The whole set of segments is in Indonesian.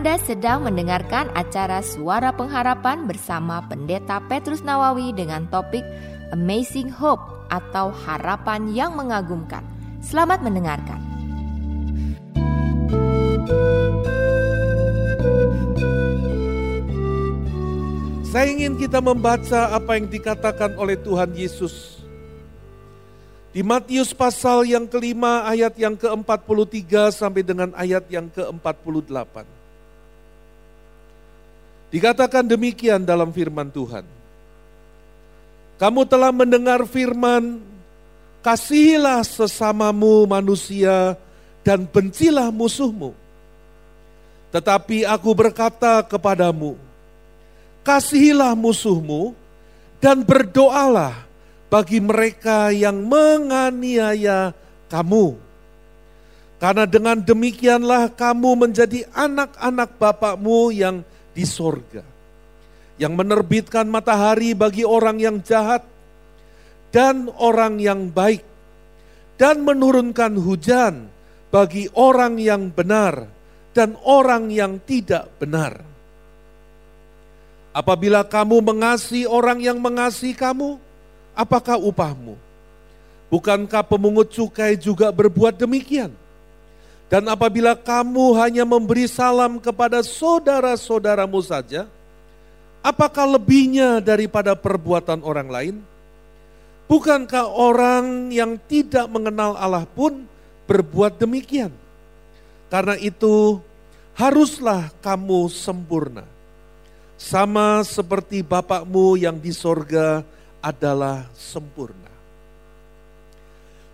Anda sedang mendengarkan acara Suara Pengharapan bersama Pendeta Petrus Nawawi dengan topik Amazing Hope atau Harapan yang Mengagumkan. Selamat mendengarkan. Saya ingin kita membaca apa yang dikatakan oleh Tuhan Yesus. Di Matius pasal yang kelima ayat yang ke-43 sampai dengan ayat yang ke-48. Dikatakan demikian dalam firman Tuhan. Kamu telah mendengar firman, kasihilah sesamamu manusia dan bencilah musuhmu. Tetapi aku berkata kepadamu, kasihilah musuhmu dan berdoalah bagi mereka yang menganiaya kamu. Karena dengan demikianlah kamu menjadi anak-anak Bapakmu yang di sorga. Yang menerbitkan matahari bagi orang yang jahat dan orang yang baik. Dan menurunkan hujan bagi orang yang benar dan orang yang tidak benar. Apabila kamu mengasihi orang yang mengasihi kamu, apakah upahmu? Bukankah pemungut cukai juga berbuat demikian? Dan apabila kamu hanya memberi salam kepada saudara-saudaramu saja, apakah lebihnya daripada perbuatan orang lain? Bukankah orang yang tidak mengenal Allah pun berbuat demikian? Karena itu, haruslah kamu sempurna. Sama seperti Bapakmu yang di sorga adalah sempurna.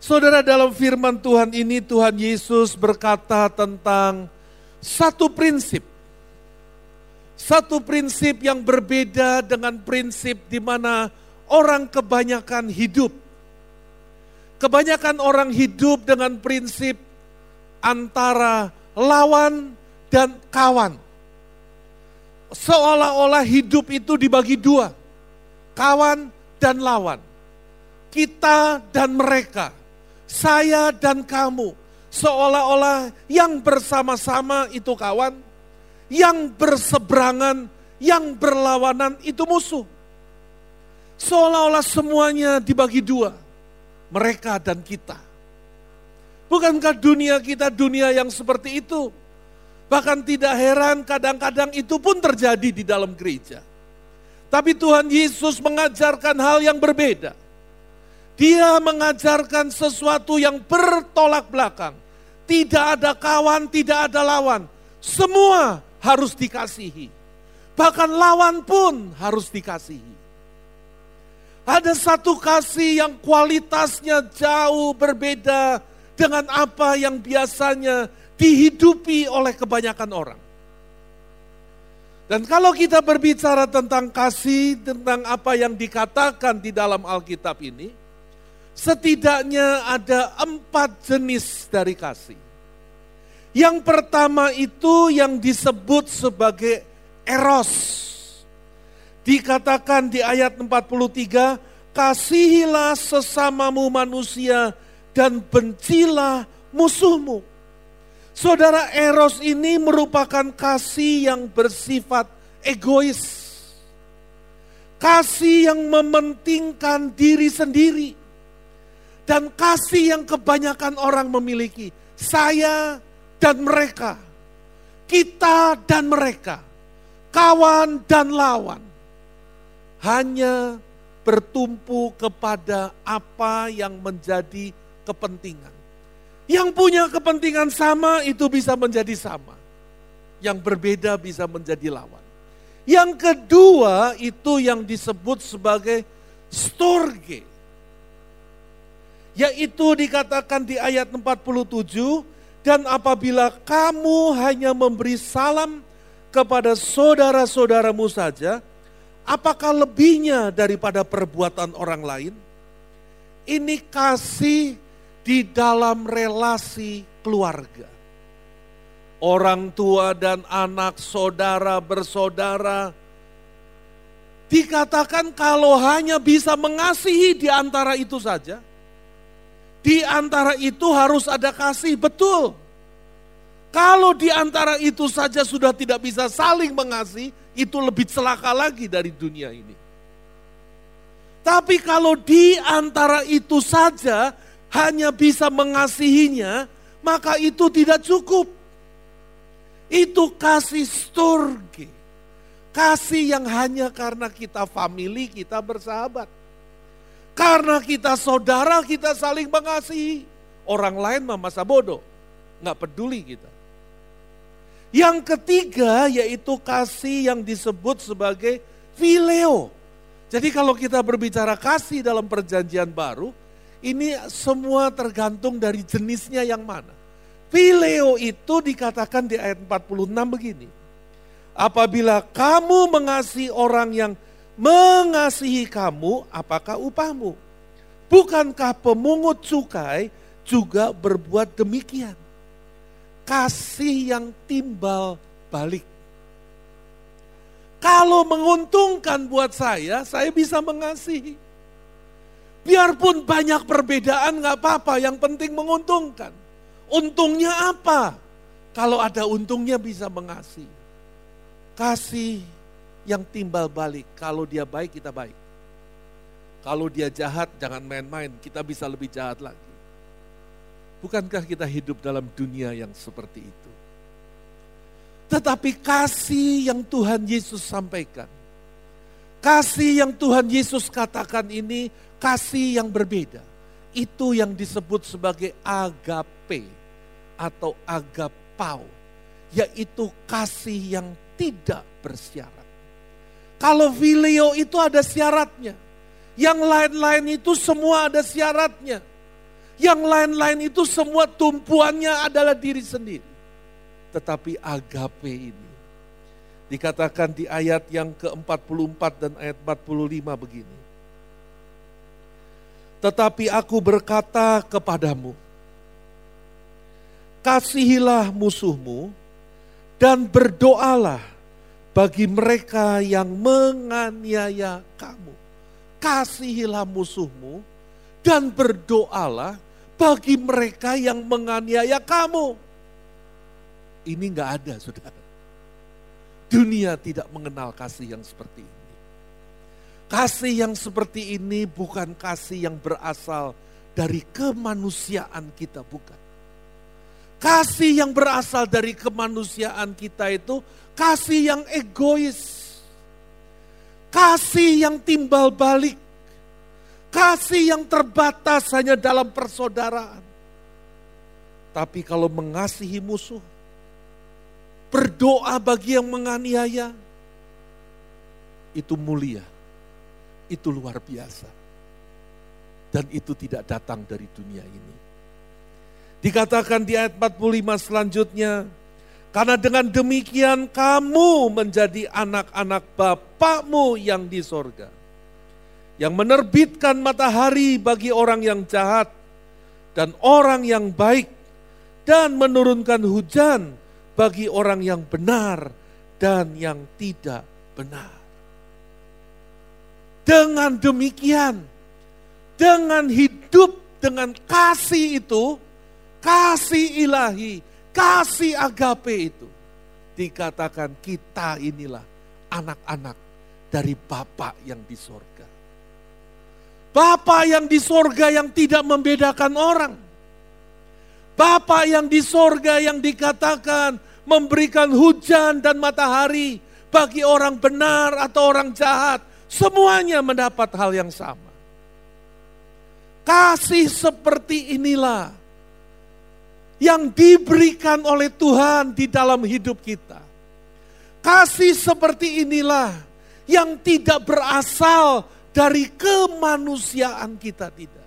Saudara dalam firman Tuhan ini Tuhan Yesus berkata tentang satu prinsip. Satu prinsip yang berbeda dengan prinsip di mana orang kebanyakan hidup. Kebanyakan orang hidup dengan prinsip antara lawan dan kawan. Seolah-olah hidup itu dibagi dua, kawan dan lawan, kita dan mereka, saya dan kamu. Seolah-olah yang bersama-sama itu kawan, yang berseberangan, yang berlawanan itu musuh. Seolah-olah semuanya dibagi dua, mereka dan kita. Bukankah dunia kita dunia yang seperti itu? Bahkan tidak heran kadang-kadang itu pun terjadi di dalam gereja. Tapi Tuhan Yesus mengajarkan hal yang berbeda. Dia mengajarkan sesuatu yang bertolak belakang. Tidak ada kawan, tidak ada lawan. Semua harus dikasihi. Bahkan lawan pun harus dikasihi. Ada satu kasih yang kualitasnya jauh berbeda dengan apa yang biasanya dihidupi oleh kebanyakan orang. Dan kalau kita berbicara tentang kasih, tentang apa yang dikatakan di dalam Alkitab ini, setidaknya ada empat jenis dari kasih. Yang pertama itu yang disebut sebagai eros Dikatakan di ayat 43, kasihilah sesamamu manusia dan bencilah musuhmu. Saudara eros ini merupakan kasih yang bersifat egois. Kasih yang mementingkan diri sendiri. Dan kasih yang kebanyakan orang memiliki. Saya dan mereka. Kita dan mereka. Kawan dan lawan hanya bertumpu kepada apa yang menjadi kepentingan. Yang punya kepentingan sama itu bisa menjadi sama. Yang berbeda bisa menjadi lawan. Yang kedua itu yang disebut sebagai storge. Yaitu dikatakan di ayat 47, dan apabila kamu hanya memberi salam kepada saudara-saudaramu saja, Apakah lebihnya daripada perbuatan orang lain? Ini kasih di dalam relasi keluarga. Orang tua dan anak, saudara bersaudara, dikatakan kalau hanya bisa mengasihi di antara itu saja, di antara itu harus ada kasih, betul. Kalau di antara itu saja sudah tidak bisa saling mengasihi, itu lebih celaka lagi dari dunia ini. Tapi kalau di antara itu saja hanya bisa mengasihinya, maka itu tidak cukup. Itu kasih sturge. Kasih yang hanya karena kita family, kita bersahabat. Karena kita saudara, kita saling mengasihi. Orang lain mah masa bodoh. Nggak peduli kita. Yang ketiga yaitu kasih yang disebut sebagai phileo. Jadi kalau kita berbicara kasih dalam perjanjian baru, ini semua tergantung dari jenisnya yang mana. Phileo itu dikatakan di ayat 46 begini. Apabila kamu mengasihi orang yang mengasihi kamu, apakah upahmu? Bukankah pemungut cukai juga berbuat demikian? kasih yang timbal balik. Kalau menguntungkan buat saya, saya bisa mengasihi. Biarpun banyak perbedaan nggak apa-apa, yang penting menguntungkan. Untungnya apa? Kalau ada untungnya bisa mengasihi. Kasih yang timbal balik, kalau dia baik kita baik. Kalau dia jahat jangan main-main, kita bisa lebih jahat lagi. Bukankah kita hidup dalam dunia yang seperti itu? Tetapi kasih yang Tuhan Yesus sampaikan, kasih yang Tuhan Yesus katakan ini kasih yang berbeda. Itu yang disebut sebagai agape atau agapau, yaitu kasih yang tidak bersyarat. Kalau filio itu ada syaratnya, yang lain-lain itu semua ada syaratnya. Yang lain-lain itu semua tumpuannya adalah diri sendiri. Tetapi agape ini dikatakan di ayat yang ke-44 dan ayat 45 begini. Tetapi aku berkata kepadamu, kasihilah musuhmu dan berdoalah bagi mereka yang menganiaya kamu. Kasihilah musuhmu dan berdoalah bagi mereka yang menganiaya kamu. Ini nggak ada, saudara. Dunia tidak mengenal kasih yang seperti ini. Kasih yang seperti ini bukan kasih yang berasal dari kemanusiaan kita, bukan. Kasih yang berasal dari kemanusiaan kita itu kasih yang egois. Kasih yang timbal balik Kasih yang terbatas hanya dalam persaudaraan. Tapi kalau mengasihi musuh, berdoa bagi yang menganiaya, itu mulia, itu luar biasa. Dan itu tidak datang dari dunia ini. Dikatakan di ayat 45 selanjutnya, karena dengan demikian kamu menjadi anak-anak Bapakmu yang di sorga yang menerbitkan matahari bagi orang yang jahat dan orang yang baik dan menurunkan hujan bagi orang yang benar dan yang tidak benar. Dengan demikian, dengan hidup dengan kasih itu, kasih ilahi, kasih agape itu, dikatakan kita inilah anak-anak dari Bapak yang di sorga. Bapa yang di sorga yang tidak membedakan orang. Bapa yang di sorga yang dikatakan memberikan hujan dan matahari bagi orang benar atau orang jahat. Semuanya mendapat hal yang sama. Kasih seperti inilah yang diberikan oleh Tuhan di dalam hidup kita. Kasih seperti inilah yang tidak berasal dari kemanusiaan kita tidak.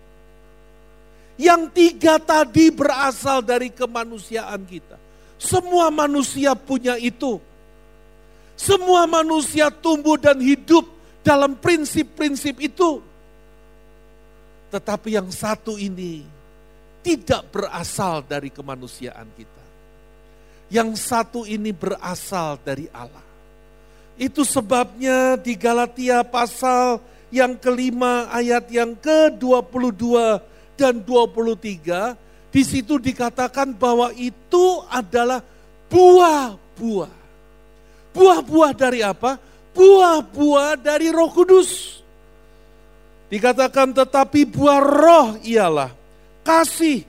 Yang tiga tadi berasal dari kemanusiaan kita. Semua manusia punya itu. Semua manusia tumbuh dan hidup dalam prinsip-prinsip itu. Tetapi yang satu ini tidak berasal dari kemanusiaan kita. Yang satu ini berasal dari Allah. Itu sebabnya di Galatia pasal yang kelima ayat yang ke-22 dan 23 di situ dikatakan bahwa itu adalah buah-buah. Buah-buah dari apa? Buah-buah dari Roh Kudus. Dikatakan tetapi buah roh ialah kasih,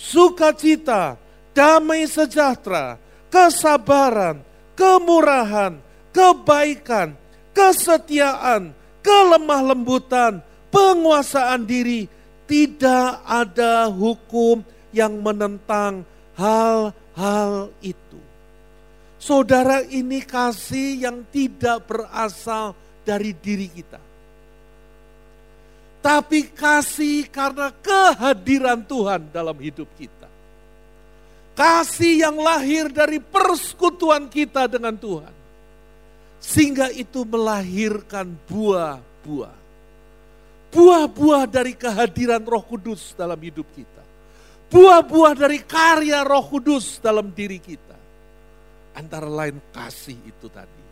sukacita, damai sejahtera, kesabaran, kemurahan, kebaikan, kesetiaan, kelemah lembutan, penguasaan diri, tidak ada hukum yang menentang hal-hal itu. Saudara ini kasih yang tidak berasal dari diri kita. Tapi kasih karena kehadiran Tuhan dalam hidup kita. Kasih yang lahir dari persekutuan kita dengan Tuhan. Sehingga itu melahirkan buah-buah buah-buah dari kehadiran Roh Kudus dalam hidup kita. Buah-buah dari karya Roh Kudus dalam diri kita. Antara lain kasih itu tadi.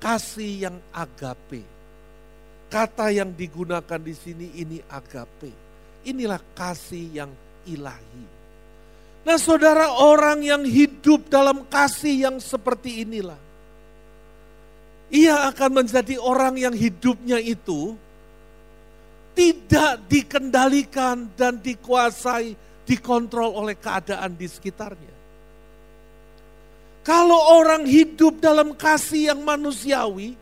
Kasih yang agape. Kata yang digunakan di sini ini agape. Inilah kasih yang ilahi. Nah saudara orang yang hidup dalam kasih yang seperti inilah. Ia akan menjadi orang yang hidupnya itu tidak dikendalikan dan dikuasai, dikontrol oleh keadaan di sekitarnya. Kalau orang hidup dalam kasih yang manusiawi,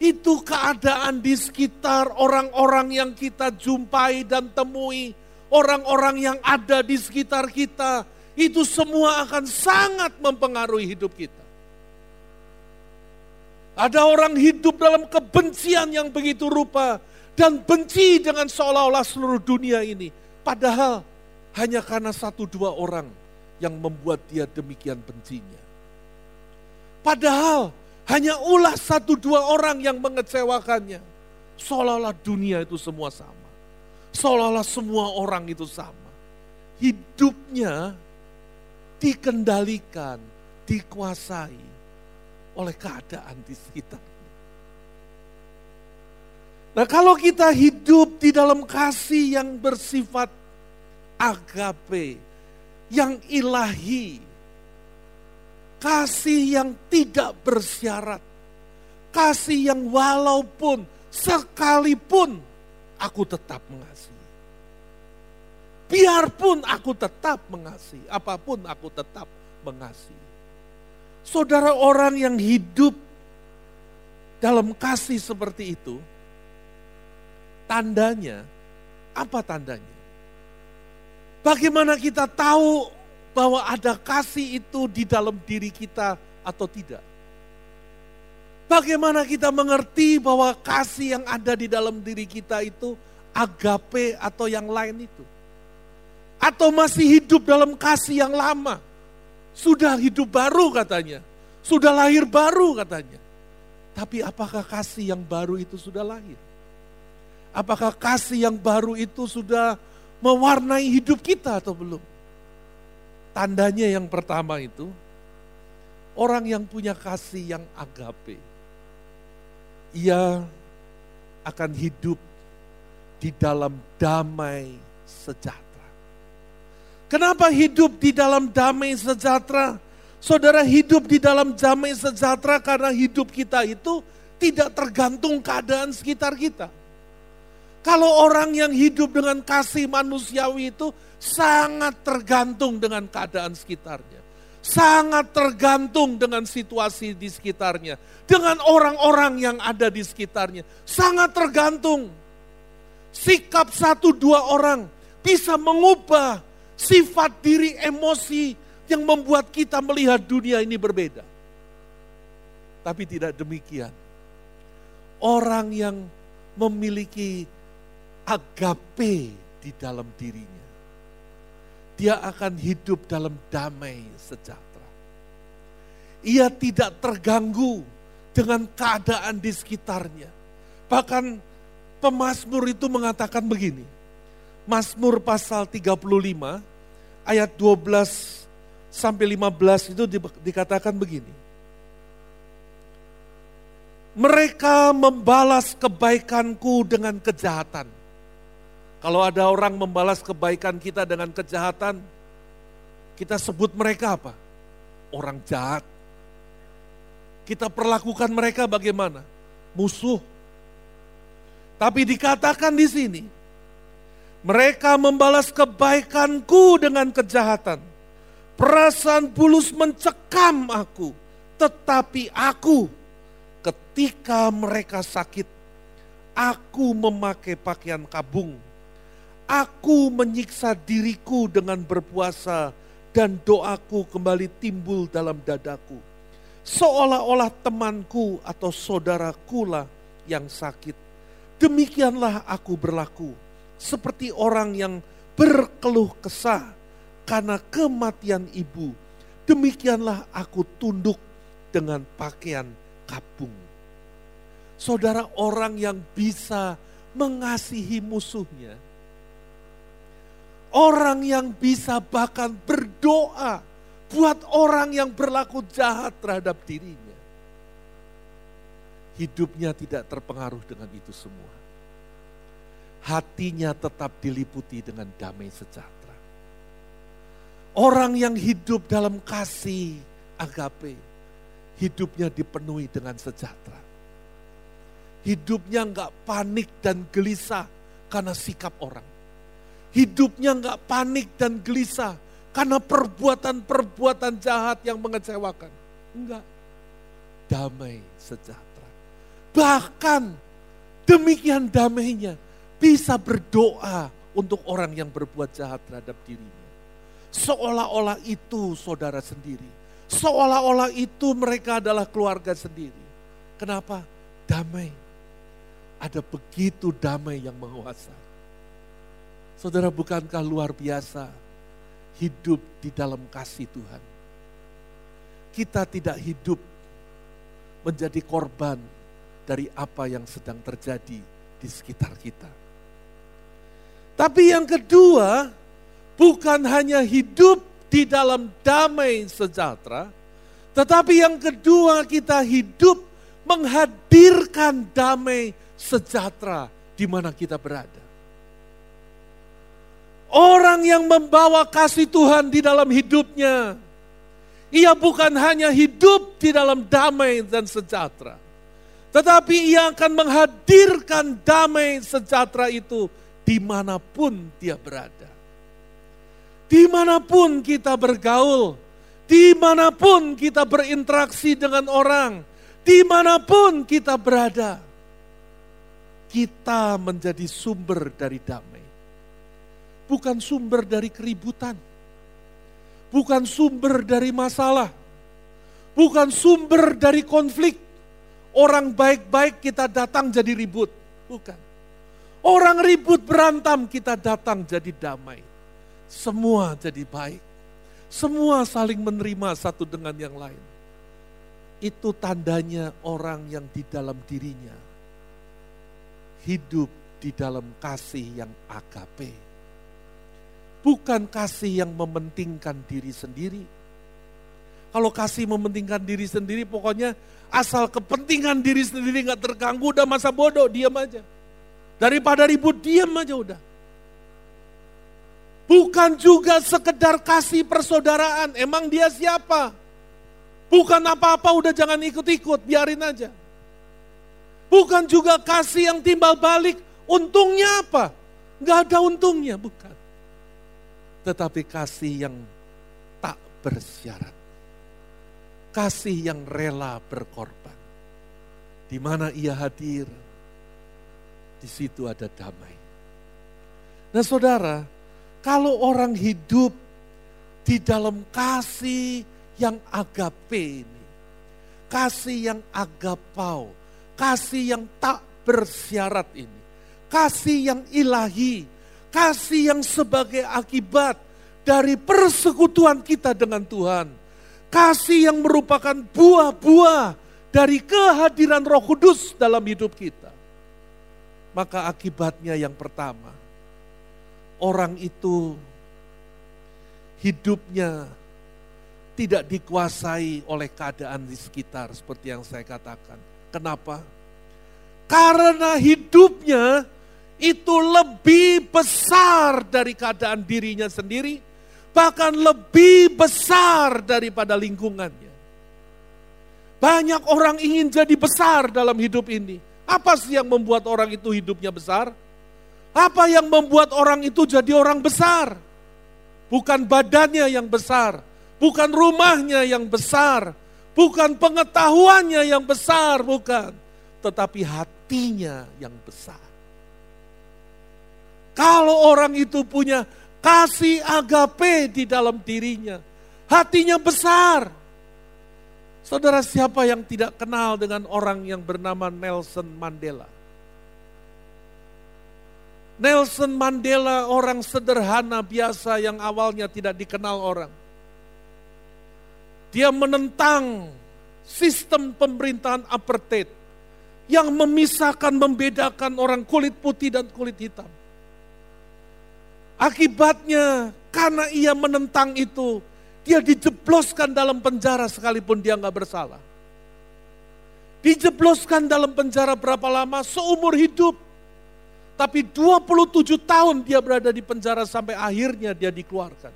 itu keadaan di sekitar orang-orang yang kita jumpai dan temui, orang-orang yang ada di sekitar kita, itu semua akan sangat mempengaruhi hidup kita. Ada orang hidup dalam kebencian yang begitu rupa, dan benci dengan seolah-olah seluruh dunia ini. Padahal hanya karena satu dua orang yang membuat dia demikian bencinya. Padahal hanya ulah satu dua orang yang mengecewakannya. Seolah-olah dunia itu semua sama. Seolah-olah semua orang itu sama. Hidupnya dikendalikan, dikuasai oleh keadaan di sekitar. Nah kalau kita hidup di dalam kasih yang bersifat agape, yang ilahi, kasih yang tidak bersyarat, kasih yang walaupun sekalipun aku tetap mengasihi. Biarpun aku tetap mengasihi, apa pun aku tetap mengasihi. Saudara orang yang hidup dalam kasih seperti itu, Tandanya, apa tandanya? Bagaimana kita tahu bahwa ada kasih itu di dalam diri kita atau tidak? Bagaimana kita mengerti bahwa kasih yang ada di dalam diri kita itu agape atau yang lain itu? Atau masih hidup dalam kasih yang lama? Sudah hidup baru katanya. Sudah lahir baru katanya. Tapi apakah kasih yang baru itu sudah lahir? Apakah kasih yang baru itu sudah mewarnai hidup kita atau belum? Tandanya yang pertama itu, orang yang punya kasih yang agape, ia akan hidup di dalam damai sejahtera. Kenapa hidup di dalam damai sejahtera? Saudara hidup di dalam damai sejahtera karena hidup kita itu tidak tergantung keadaan sekitar kita. Kalau orang yang hidup dengan kasih manusiawi itu sangat tergantung dengan keadaan sekitarnya. Sangat tergantung dengan situasi di sekitarnya. Dengan orang-orang yang ada di sekitarnya. Sangat tergantung. Sikap satu dua orang bisa mengubah sifat diri emosi yang membuat kita melihat dunia ini berbeda. Tapi tidak demikian. Orang yang memiliki agape di dalam dirinya. Dia akan hidup dalam damai sejahtera. Ia tidak terganggu dengan keadaan di sekitarnya. Bahkan pemazmur itu mengatakan begini. Mazmur pasal 35 ayat 12 sampai 15 itu dikatakan begini. Mereka membalas kebaikanku dengan kejahatan kalau ada orang membalas kebaikan kita dengan kejahatan, kita sebut mereka apa? orang jahat. Kita perlakukan mereka bagaimana? Musuh. Tapi dikatakan di sini, mereka membalas kebaikanku dengan kejahatan. Perasaan bulus mencekam aku, tetapi aku ketika mereka sakit, aku memakai pakaian kabung. Aku menyiksa diriku dengan berpuasa dan doaku kembali timbul dalam dadaku. Seolah-olah temanku atau saudaraku lah yang sakit. Demikianlah aku berlaku seperti orang yang berkeluh kesah karena kematian ibu. Demikianlah aku tunduk dengan pakaian kabung. Saudara orang yang bisa mengasihi musuhnya. Orang yang bisa bahkan berdoa buat orang yang berlaku jahat terhadap dirinya. Hidupnya tidak terpengaruh dengan itu semua. Hatinya tetap diliputi dengan damai sejahtera. Orang yang hidup dalam kasih agape, hidupnya dipenuhi dengan sejahtera. Hidupnya enggak panik dan gelisah karena sikap orang Hidupnya nggak panik dan gelisah karena perbuatan-perbuatan jahat yang mengecewakan. Enggak. Damai sejahtera. Bahkan demikian damainya bisa berdoa untuk orang yang berbuat jahat terhadap dirinya. Seolah-olah itu saudara sendiri. Seolah-olah itu mereka adalah keluarga sendiri. Kenapa? Damai. Ada begitu damai yang menguasai. Saudara bukankah luar biasa hidup di dalam kasih Tuhan. Kita tidak hidup menjadi korban dari apa yang sedang terjadi di sekitar kita. Tapi yang kedua, bukan hanya hidup di dalam damai sejahtera, tetapi yang kedua kita hidup menghadirkan damai sejahtera di mana kita berada. Orang yang membawa kasih Tuhan di dalam hidupnya. Ia bukan hanya hidup di dalam damai dan sejahtera. Tetapi ia akan menghadirkan damai sejahtera itu di mana pun dia berada. Di mana pun kita bergaul, di mana pun kita berinteraksi dengan orang, di mana pun kita berada, kita menjadi sumber dari damai bukan sumber dari keributan, bukan sumber dari masalah, bukan sumber dari konflik. Orang baik-baik kita datang jadi ribut, bukan. Orang ribut berantam kita datang jadi damai. Semua jadi baik. Semua saling menerima satu dengan yang lain. Itu tandanya orang yang di dalam dirinya hidup di dalam kasih yang agape Bukan kasih yang mementingkan diri sendiri. Kalau kasih mementingkan diri sendiri pokoknya asal kepentingan diri sendiri nggak terganggu udah masa bodoh diam aja. Daripada ribut diam aja udah. Bukan juga sekedar kasih persaudaraan. Emang dia siapa? Bukan apa-apa udah jangan ikut-ikut, biarin aja. Bukan juga kasih yang timbal balik. Untungnya apa? Gak ada untungnya, bukan tetapi kasih yang tak bersyarat. Kasih yang rela berkorban. Di mana ia hadir, di situ ada damai. Nah saudara, kalau orang hidup di dalam kasih yang agape ini, kasih yang agapau, kasih yang tak bersyarat ini, kasih yang ilahi, Kasih yang sebagai akibat dari persekutuan kita dengan Tuhan. Kasih yang merupakan buah-buah dari kehadiran Roh Kudus dalam hidup kita. Maka akibatnya yang pertama, orang itu hidupnya tidak dikuasai oleh keadaan di sekitar seperti yang saya katakan. Kenapa? Karena hidupnya itu lebih besar dari keadaan dirinya sendiri, bahkan lebih besar daripada lingkungannya. Banyak orang ingin jadi besar dalam hidup ini. Apa sih yang membuat orang itu hidupnya besar? Apa yang membuat orang itu jadi orang besar? Bukan badannya yang besar, bukan rumahnya yang besar, bukan pengetahuannya yang besar, bukan, tetapi hatinya yang besar. Kalau orang itu punya kasih agape di dalam dirinya, hatinya besar. Saudara siapa yang tidak kenal dengan orang yang bernama Nelson Mandela? Nelson Mandela orang sederhana biasa yang awalnya tidak dikenal orang. Dia menentang sistem pemerintahan apartheid yang memisahkan, membedakan orang kulit putih dan kulit hitam. Akibatnya karena ia menentang itu, dia dijebloskan dalam penjara sekalipun dia nggak bersalah. Dijebloskan dalam penjara berapa lama? Seumur hidup. Tapi 27 tahun dia berada di penjara sampai akhirnya dia dikeluarkan.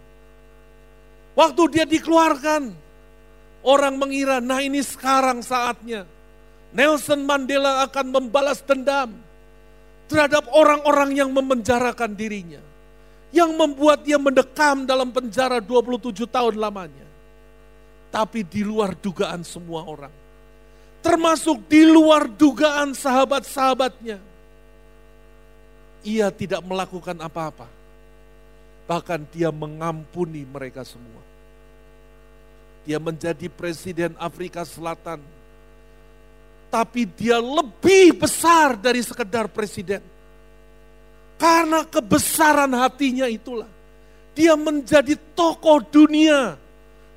Waktu dia dikeluarkan, orang mengira, nah ini sekarang saatnya. Nelson Mandela akan membalas dendam terhadap orang-orang yang memenjarakan dirinya yang membuat dia mendekam dalam penjara 27 tahun lamanya. Tapi di luar dugaan semua orang. Termasuk di luar dugaan sahabat-sahabatnya. Ia tidak melakukan apa-apa. Bahkan dia mengampuni mereka semua. Dia menjadi presiden Afrika Selatan. Tapi dia lebih besar dari sekedar presiden karena kebesaran hatinya itulah. Dia menjadi tokoh dunia.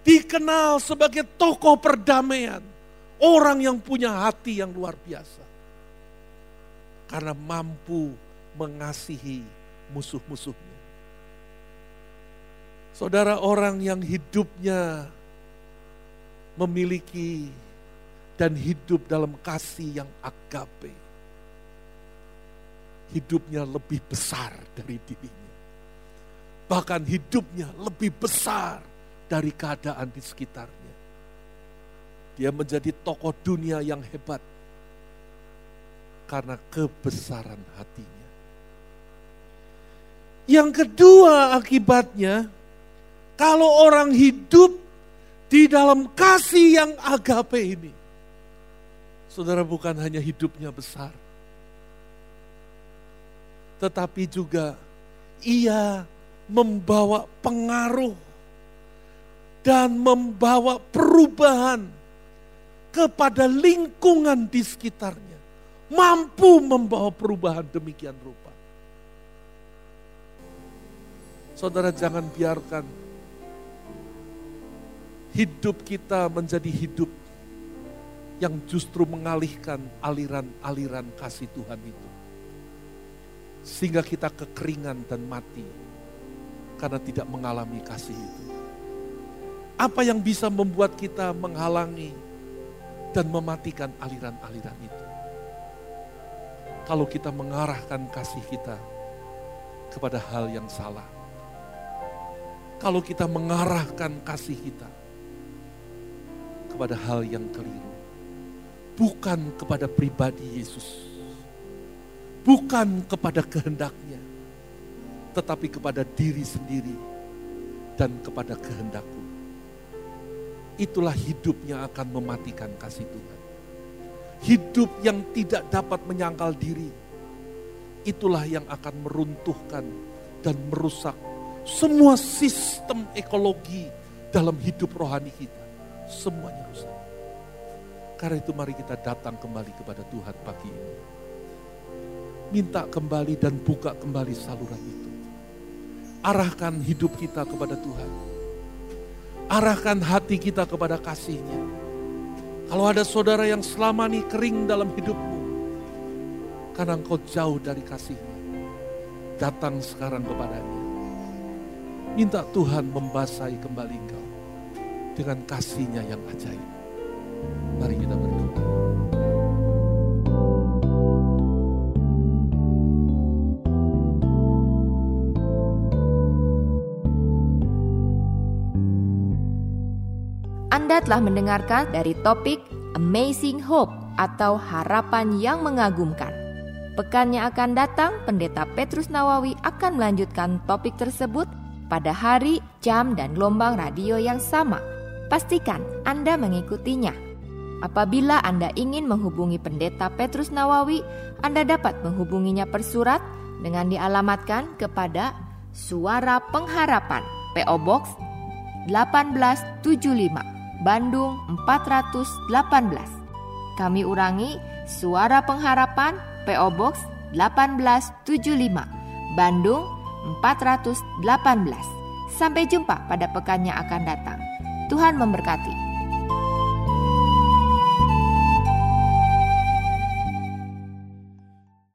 Dikenal sebagai tokoh perdamaian. Orang yang punya hati yang luar biasa. Karena mampu mengasihi musuh-musuhnya. Saudara orang yang hidupnya memiliki dan hidup dalam kasih yang agape hidupnya lebih besar dari dirinya. Bahkan hidupnya lebih besar dari keadaan di sekitarnya. Dia menjadi tokoh dunia yang hebat karena kebesaran hatinya. Yang kedua akibatnya, kalau orang hidup di dalam kasih yang agape ini, saudara bukan hanya hidupnya besar, tetapi juga ia membawa pengaruh dan membawa perubahan kepada lingkungan di sekitarnya. Mampu membawa perubahan demikian rupa. Saudara jangan biarkan hidup kita menjadi hidup yang justru mengalihkan aliran-aliran kasih Tuhan itu. Sehingga kita kekeringan dan mati karena tidak mengalami kasih itu. Apa yang bisa membuat kita menghalangi dan mematikan aliran-aliran itu? Kalau kita mengarahkan kasih kita kepada hal yang salah. Kalau kita mengarahkan kasih kita kepada hal yang keliru. Bukan kepada pribadi Yesus bukan kepada kehendaknya, tetapi kepada diri sendiri dan kepada kehendakku. Itulah hidup yang akan mematikan kasih Tuhan. Hidup yang tidak dapat menyangkal diri, itulah yang akan meruntuhkan dan merusak semua sistem ekologi dalam hidup rohani kita. Semuanya rusak. Karena itu mari kita datang kembali kepada Tuhan pagi ini minta kembali dan buka kembali saluran itu. Arahkan hidup kita kepada Tuhan. Arahkan hati kita kepada kasihnya. Kalau ada saudara yang selama ini kering dalam hidupmu, karena engkau jauh dari kasihnya, datang sekarang kepadanya. Minta Tuhan membasahi kembali engkau dengan kasihnya yang ajaib. Mari kita berdoa. Telah mendengarkan dari topik Amazing Hope atau harapan yang mengagumkan. Pekan yang akan datang, Pendeta Petrus Nawawi akan melanjutkan topik tersebut pada hari, jam, dan gelombang radio yang sama. Pastikan Anda mengikutinya. Apabila Anda ingin menghubungi Pendeta Petrus Nawawi, Anda dapat menghubunginya per surat dengan dialamatkan kepada Suara Pengharapan, PO Box 1875 Bandung 418. Kami ulangi, Suara Pengharapan PO Box 1875, Bandung 418. Sampai jumpa pada pekan yang akan datang. Tuhan memberkati.